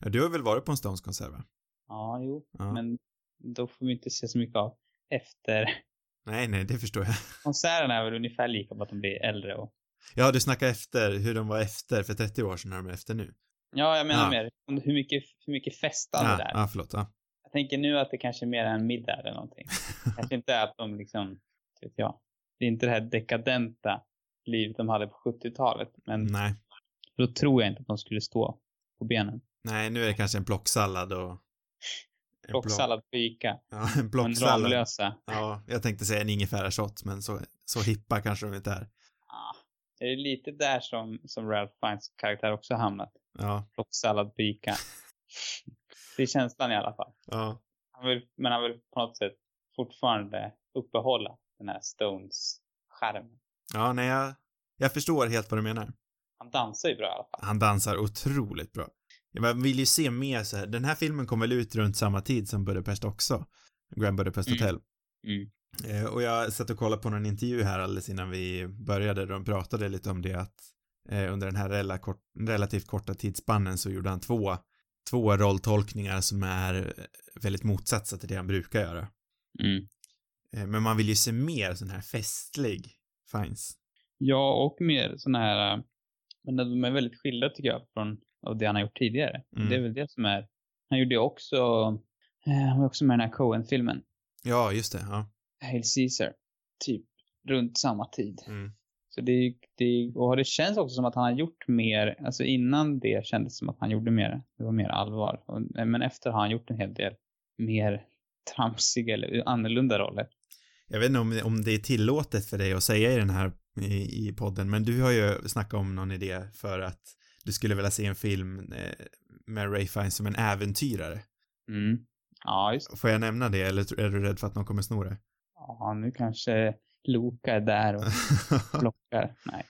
ja du har väl varit på en Stones-konsert, va? Ja, jo. Ja. Men då får vi inte se så mycket av efter. Nej, nej, det förstår jag. Konserterna är väl ungefär lika, bara att de blir äldre och... Ja, du snackar efter, hur de var efter för 30 år sedan när de är efter nu. Ja, jag menar Ja. mer hur mycket, hur mycket festande Ja, det är. ja, förlåt. Ja. Jag tänker nu att det kanske är mer en middag eller någonting. kanske inte att de liksom, vet jag. Det är inte det här dekadenta livet de hade på 70-talet. Men Nej. då tror jag inte att de skulle stå på benen. Nej, nu är det kanske en plocksallad och... Plocksallad Ica. Ja, en Och en plocksallad. Ramlösa. Ja, jag tänkte säga en ingefärashot, men så, så hippa kanske de inte är. Ah, det är lite där som, som Ralph Fiennes karaktär också hamnat. Ja, Plocksallad Ica. det är känslan i alla fall. ja. Han vill, men han vill på något sätt fortfarande uppehålla den här Stones skärmen. Ja, nej, jag, jag förstår helt vad du menar. Han dansar ju bra i alla fall. Han dansar otroligt bra. Man vill ju se mer så här. Den här filmen kom väl ut runt samma tid som Budapest också. Grand Budapest Mm. Hotel. Mm. Eh, och jag satt och kollade på någon intervju här alldeles innan vi började de pratade lite om det att eh, under den här rela kort, relativt korta tidsspannen så gjorde han två, två rolltolkningar som är eh, väldigt motsatsa till det han brukar göra. Mm. Men man vill ju se mer sån här festlig Fiennes. Ja, och mer såna här, men de är väldigt skilda tycker jag från av det han har gjort tidigare. Mm. Det är väl det som är, han gjorde ju också, eh, han var också med i den här Coen-filmen, Ja, just det, ja. Hail Caesar, typ runt samma tid. Mm. Så det, det, och det känns också som att han har gjort mer, alltså innan det kändes som att han gjorde mer, det var mer allvar. Men efter har han gjort en hel del mer tramsiga eller annorlunda roller. Jag vet inte om, om det är tillåtet för dig att säga i den här i, i podden, men du har ju snackat om någon idé för att du skulle vilja se en film eh, med Ray Fiennes som en äventyrare. Mm. Ja, just det. Får jag nämna det eller är du rädd för att någon kommer sno det? Ja, nu kanske Loka är där och plockar. Nej.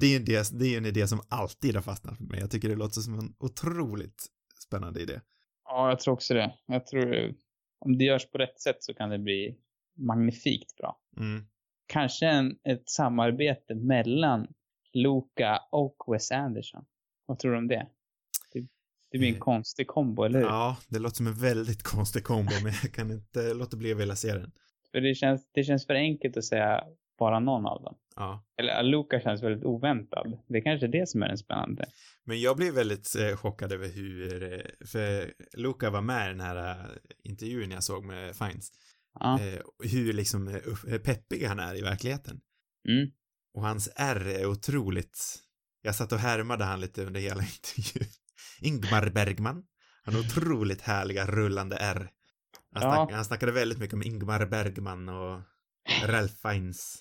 det är ju en idé, det är en idé som alltid har fastnat för mig. Jag tycker det låter som en otroligt spännande idé. Ja, jag tror också det. Jag tror om det görs på rätt sätt så kan det bli magnifikt bra. Mm. Kanske en, ett samarbete mellan Luca och Wes Anderson. Vad tror du om det? Det, det blir en Eh, konstig kombo, eller hur? Ja, det låter som en väldigt konstig kombo, men jag kan inte låta bli att vilja se den. För det känns, det känns för enkelt att säga bara någon av dem. Ja. Eller Luca känns väldigt oväntad. Det är kanske är det som är den spännande. Men jag blev väldigt eh, chockad över hur, eh, för Luca var med i den här eh, intervjun jag såg med Fiennes. Ja. Eh, hur liksom peppig han är i verkligheten. Mm. Och hans R är otroligt, jag satt och härmade han lite under hela intervjun. Ingmar Bergman. Han har otroligt härliga rullande R. Han, Ja. snack, han snackade väldigt mycket om Ingmar Bergman och Ralph Fiennes.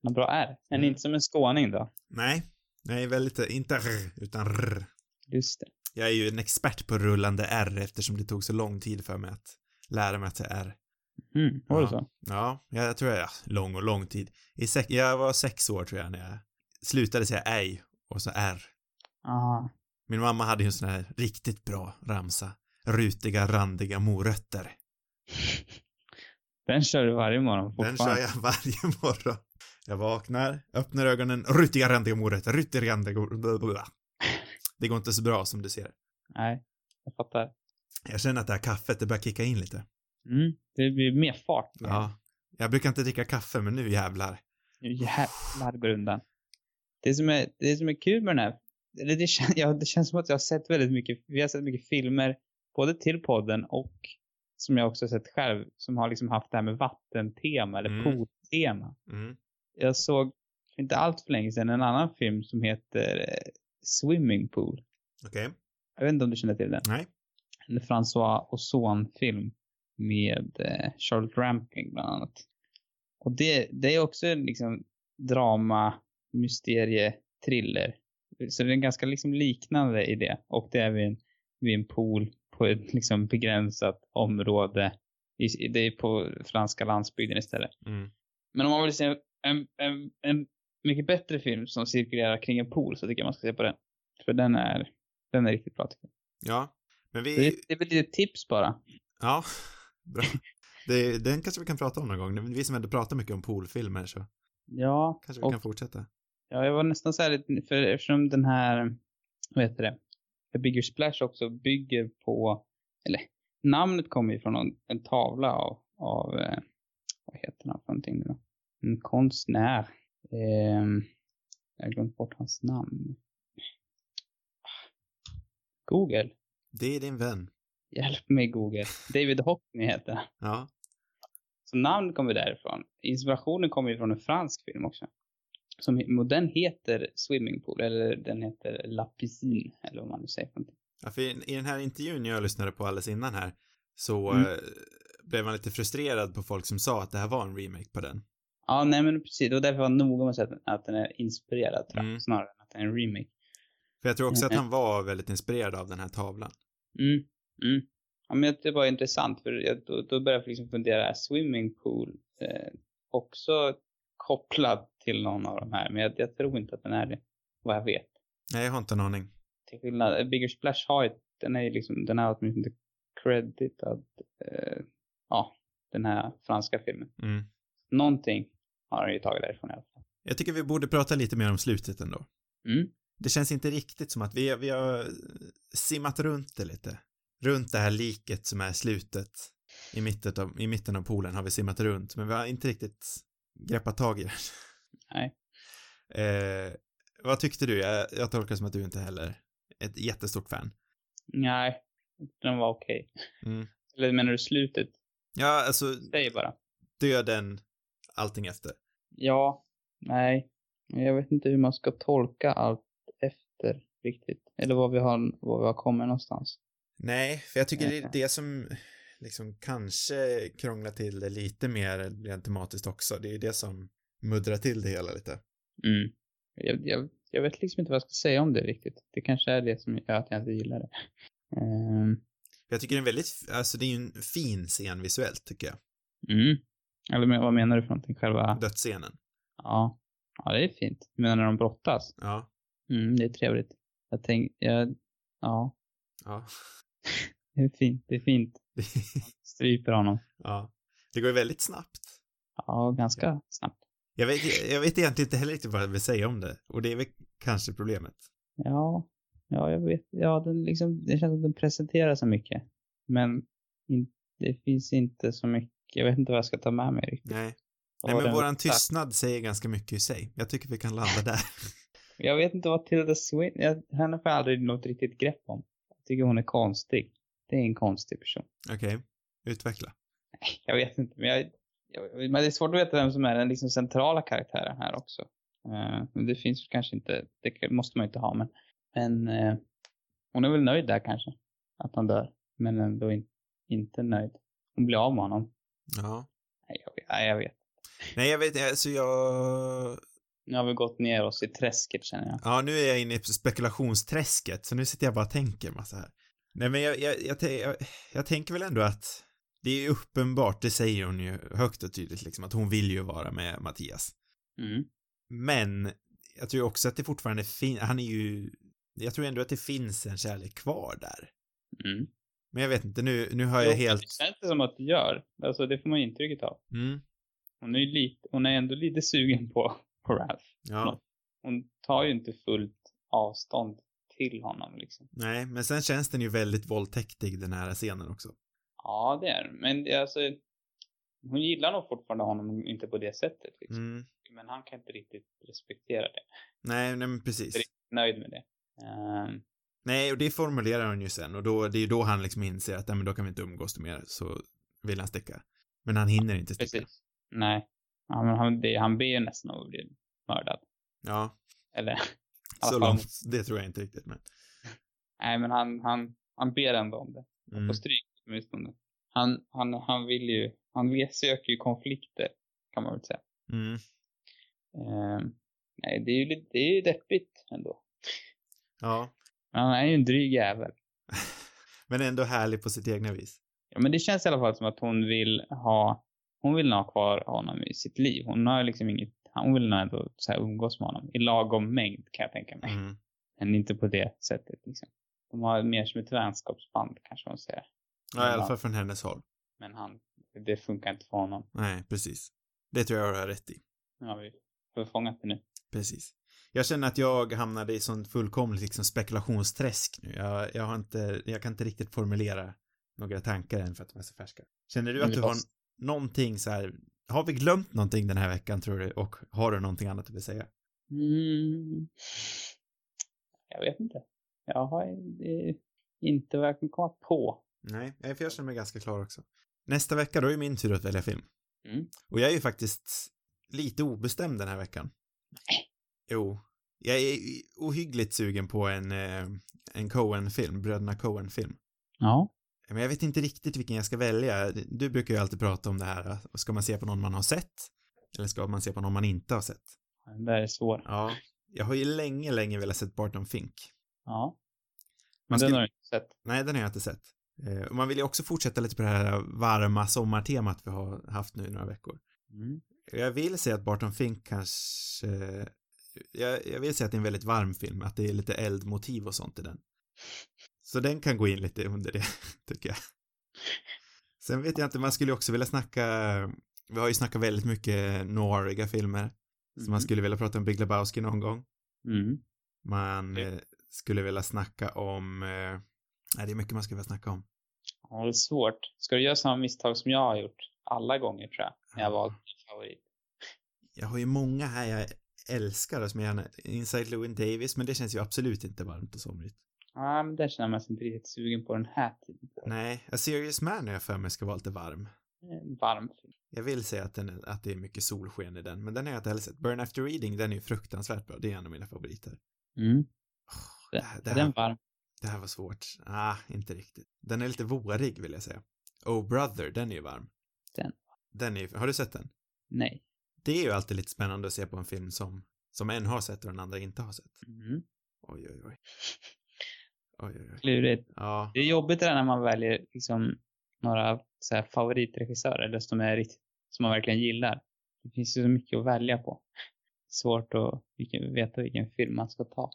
Vad bra är. Men Mm. inte som en skåning då. Nej, nej, väldigt, inte R, utan R. Just det. Jag är ju en expert på rullande R eftersom det tog så lång tid för mig att lära mig att säga R. Mm, var det ja. så? Ja, jag tror jag, ja, lång och lång tid. I sex, jag var sex år tror jag när jag slutade säga ej och så R. Aha. Min mamma hade ju en sån här riktigt bra ramsa. Rutiga, randiga morötter. Den kör du varje morgon Den kör jag varje morgon. Jag vaknar, öppnar ögonen, rutiga, randiga morötter, rutiga, randiga. Det går inte så bra som du ser. Nej, jag fattar. Jag känner att det här kaffet, det börjar kicka in lite. Mm, det blir mer fart. Ja. Jag brukar inte dricka kaffe, men nu jävlar. Nu jävlar går undan. Det som är, det som är kul med den här, eller det, kän, ja, det känns som att jag har sett väldigt mycket, vi har sett mycket filmer, både till podden och som jag också har sett själv, som har liksom haft det här med vattentema eller Mm. pooltema. Mm. Jag såg inte allt för länge sedan en annan film som heter eh, Swimming Pool. Okej. Jag vet inte om du känner till den? Nej. En François Ozon-film med eh, Charlotte Rampling bland annat. Och det, det är också liksom drama, mysterie, thriller. Så det är en ganska liksom liknande idé. Och det är vid en, vid en pool på ett liksom begränsat område. I, det är på franska landsbygden istället. Mm. Men om man vill se en, en, en mycket bättre film som cirkulerar kring en pool så tycker jag man ska se på den. För den är, den är riktigt bra tycker jag. Ja. Men Det vi, det är väl lite tips bara. ja. Bra. Det, den kanske vi kan prata om någon gång. Vi som ändå pratar mycket om poolfilmer så Ja, kanske vi och kan fortsätta. Ja, jag var nästan så här lite, för eftersom den här, vad heter det, The Bigger Splash också bygger på, eller namnet kommer ju från någon, en tavla av, av eh, vad heter han för någonting nu då? En konstnär. Eh, jag har glömt bort hans namn. Google. Det är din vän. Hjälp mig Google. David Hockney heter han. Ja. Så namn kommer därifrån. Inspirationen kommer ju från en fransk film också. Som, och den heter Swimming Pool, eller den heter La Piscine, eller vad man nu säger för någonting. ja för i, I den här intervjun jag lyssnade på alldeles innan här så Mm. eh, blev man lite frustrerad på folk som sa att det här var en remake på den. Ja, nej men precis. Var därför jag var noga med att säga att- att den är inspirerad, jag, Mm. snarare än att den är en remake. För jag tror också att Mhm. han var väldigt inspirerad av den här tavlan. Mm, mm. Ja, men det var intressant för jag, då, då började jag liksom fundera, swimming pool eh, också kopplad till någon av de här? Men jag, jag, tror inte att den är det, vad jag vet. Nej, jag har inte en aning. Till skillnad, Bigger Splash har ju, den är ju liksom, den är åtminstone creditad, eh, ja, den här franska filmen. Mm. Någonting har han ju tagit därifrån i alla fall. Jag tycker vi borde prata lite mer om slutet ändå. Mm. Det känns inte riktigt som att vi, vi har simmat runt det lite. Runt det här liket som är slutet. I mitten av, i mitten av poolen har vi simmat runt, men vi har inte riktigt greppat tag i det. Nej. Eh, vad tyckte du? Jag, jag tolkar som att du inte heller är ett jättestort fan. Nej, den var okej. Mm. Eller menar du slutet? Ja, alltså Säg bara. döden, allting efter. Ja, nej. Jag vet inte hur man ska tolka allt efter riktigt. Eller var vi har, var vi har kommit någonstans. Nej, för jag tycker det är det som liksom kanske krånglar till det lite mer rent tematiskt också. Det är det som muddrar till det hela lite. Mm. Jag, jag, jag vet liksom inte vad jag ska säga om det riktigt. Det kanske är det som gör att jag inte gillar det. Ehm, Jag tycker det är en väldigt, alltså det är ju en fin scen visuellt tycker jag. mm. Eller vad menar du för någonting? Själva? Dödsscenen. Ja. Ja, det är fint. Du menar när de brottas? Ja. Mm, det är trevligt. Jag tänk, jag, ja, Ja. det är fint. Det är fint. Stryper honom. ja. Det går ju väldigt snabbt. Ja, ganska snabbt. Jag vet, jag vet egentligen inte heller riktigt vad jag vill säga om det. Och det är väl kanske problemet. Ja, ja, jag vet. Ja, den liksom, det känns att den presenterar så mycket. Men in, det finns inte så mycket. Jag vet inte vad jag ska ta med mig riktigt. Nej. Nej men våran tystnad säger ganska mycket i sig. Jag tycker vi kan landa där. Jag vet inte vad Tilda jag, henne får jag aldrig något riktigt grepp om. Jag tycker hon är konstig. Det är en konstig person. Okej. Utveckla. Jag vet inte, men jag, jag, men det är svårt att veta vem som är den liksom centrala karaktären här också. Men det finns kanske inte, det måste man inte ha, men, men eh, hon är väl nöjd där kanske. Att han dör. Men ändå in, inte nöjd. Hon blir av med honom. Ja. Nej, jag jag vet. Nej, jag vet, alltså jag... Nu har vi gått ner oss i träsket känner jag. Ja, nu är jag inne i spekulationsträsket, så nu sitter jag bara och tänker massa här. Nej, men jag, jag, jag, jag, jag tänker väl ändå att det är uppenbart, det säger hon ju högt och tydligt liksom, att hon vill ju vara med Mattias. Mm. Men jag tror också att det fortfarande finns, han är ju, jag tror ändå att det finns en kärlek kvar där. Mm. Men jag vet inte, nu, nu har jag Jo, helt, Det känns det som att det gör. Alltså det får man intrycket av. mm, Hon är ju lite, hon är ändå lite sugen på, på Ralph. ja, Hon tar ju inte fullt avstånd till honom liksom. nej, men sen känns den ju väldigt våldtäktig den här scenen också. Ja, det är. Men det är alltså, hon gillar nog fortfarande honom, inte på det sättet liksom. Mm, Men han kan inte riktigt respektera det. nej, nej men precis. Inte riktigt nöjd med det. Ehm, Nej, och det formulerar hon ju sen och då, det är ju då han liksom inser att, nej men då kan vi inte umgås mer, så vill han sticka. Men han hinner inte sticka. precis. Nej. Ja, men han, det, han ber ju nästan att bli mördad. Ja, Eller, så långt, det tror jag inte riktigt, men. nej men han, han, han ber ändå om det. Mm. På stryk åtminstone. Han, han, han vill ju, han söker ju konflikter, kan man väl säga. Mm. Ehm, nej, det är ju lite, det är ju deppigt ändå. Ja, Men han är ju en dryg jävel. men ändå härlig på sitt egna vis. Ja, men det känns i alla fall som att hon vill ha, hon vill ha kvar honom i sitt liv. Hon har liksom inget, hon vill nog ändå så här umgås med honom i lagom mängd kan jag tänka mig. Mm. Men inte på det sättet liksom. De har mer som ett vänskapsband kanske man säger. Ja, i alla fall från hennes håll. Men han, det funkar inte för honom. Nej, precis. Det tror jag du har rätt i. Har vi förfångat det nu. Precis. Jag känner att jag hamnade i sånt fullkomligt liksom spekulationsträsk nu. Jag, jag har inte, jag kan inte riktigt formulera några tankar än för att de är så färska. Känner du att vi du har någonting så här, har vi glömt någonting den här veckan tror du? Och har du någonting annat du vill säga? Mm. Jag vet inte. Jag har inte vad jag kan komma på. Nej, jag- för jag känner mig ganska klar också. Nästa vecka, då är min tur att välja film. Mm. Och jag är ju faktiskt lite obestämd den här veckan. Jo. Jag är ohyggligt sugen på en, eh, en Coen-film, Bröderna Coen-film. Ja. Men jag vet inte riktigt vilken jag ska välja. Du brukar ju alltid prata om det här. Ska man se på någon man har sett? Eller ska man se på någon man inte har sett? Den där är svår. Ja. Jag har ju länge, länge velat sett Barton Fink. Ja. Men den skulle- har du inte sett. Nej, den har jag inte sett. Eh, och man vill ju också fortsätta lite på det här varma sommartemat vi har haft nu i några veckor. Mm. Jag vill säga att Barton Fink kanske... Jag, jag vill säga att det är en väldigt varm film, att det är lite eldmotiv och sånt i den. Så den kan gå in lite under det, tycker jag. Sen vet jag inte, man skulle också vilja snacka... Vi har ju snackat väldigt mycket noiriga filmer. Så man skulle vilja prata om Big Lebowski någon gång. Mm. Man eh, skulle vilja snacka om... Eh, nej, det är mycket man skulle vilja snacka om. Ja, det är svårt. Ska du göra samma misstag som jag har gjort alla gånger tror jag, när jag Ja. valt en favorit? Jag har ju många här jag älskar som jag gärna... Inside Llewyn Davis, men det känns ju absolut inte varmt och somrigt. Ja, men där känner man sig inte riktigt sugen på den här tiden. Nej, A Serious Man är jag för mig ska vara lite varm. En varm film. Jag vill säga att, den att det är mycket solsken i den, men den har jag inte heller sett. Burn After Reading, den är ju fruktansvärt bra. Det är en av mina favoriter. Mm. Det, Den, här- det, är den här, varm? det här var svårt. Ah, inte riktigt. Den är lite vårig vill jag säga. Oh Brother, den är ju varm. Den. Den är har du sett den? Nej. Det är ju alltid lite spännande att se på en film som, som en har sett och den andra inte har sett. Mm. Oj, oj, oj. Oj, oj, oj. Klurigt. Ja, Det är jobbigt det där när man väljer liksom några så här, favoritregissörer, eller som är riktigt, som man verkligen gillar. Det finns ju så mycket att välja på. Svårt att vilken, veta vilken film man ska ta.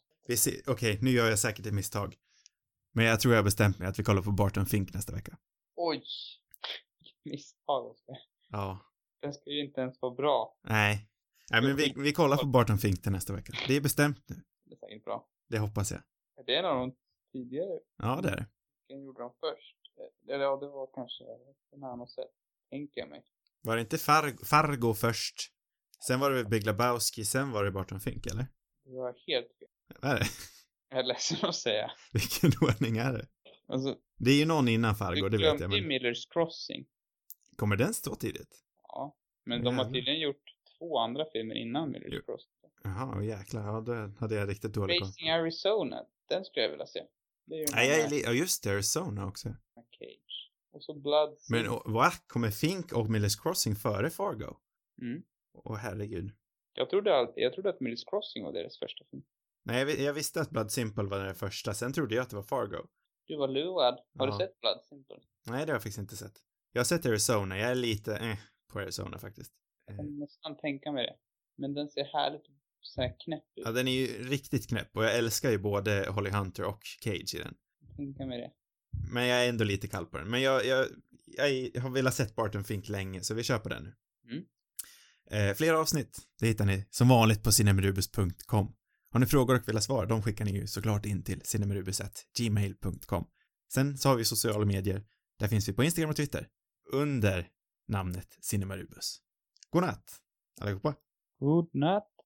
okej, nu gör jag säkert ett misstag. Men jag tror jag har bestämt mig att vi kollar på Barton Fink nästa vecka. Oj! Vilket misstag, Oskar. Ja, Den ska ju inte ens vara bra. nej. Nej, men vi, vi kollar på Barton Fink till nästa vecka. Det är bestämt nu. Det är säkert bra. Det hoppas jag. Det är de tidigare. Ja, det är det. Vilken gjorde de först? Eller ja, det var kanske en annan sätt. Tänker jag mig. Var det inte Far Fargo först? Sen var det väl Big Lebowski, sen var det Barton Fink, eller? Det var helt fel. Är det? Jag är ledsen att säga. Vilken ordning är det? Alltså, Det är ju någon innan Fargo, du det vet jag, glömde ju men Millers Crossing. kommer den stå tidigt? Ja. Men de har tydligen gjort två andra filmer innan Millers Jo. Crossing. Jaha, jäklar, ja, då hade jag riktigt dålig koll. Racing Arizona. Den skulle jag vilja se. Det är ju Nej, jag är li- ja just Arizona också. Cage. Och så Blood Men och, va? Kommer Fink och Millers Crossing före Fargo? Mm. Åh herregud. Jag trodde alltid, jag trodde att Millers Crossing var deras första film. Nej, jag, jag visste att Blood Simple var den första, sen trodde jag att det var Fargo. Du var lurad. Har Ja. du sett Blood Simple? Nej, det har jag faktiskt inte sett. Jag har sett Arizona, jag är lite eh, på Arizona faktiskt. Jag kan nästan tänka mig det. Men den ser härligt så här knäpp ut. Ja, den är ju riktigt knäpp och jag älskar ju både Holly Hunter och Cage i den. Tänka mig det. Men jag är ändå lite kall på den. Men jag, jag, jag har velat sett Barton Fink länge, så vi på den nu. Mm. Eh, fler avsnitt, det hittar ni som vanligt på cinemerubus.com. Har ni frågor och vill ha svar, de skickar ni ju såklart in till cinemerubus.gmail.com. Sen så har vi sociala medier. Där finns vi på Instagram och Twitter. Under namnet Cinemarubus. God natt, allihopa. Good night.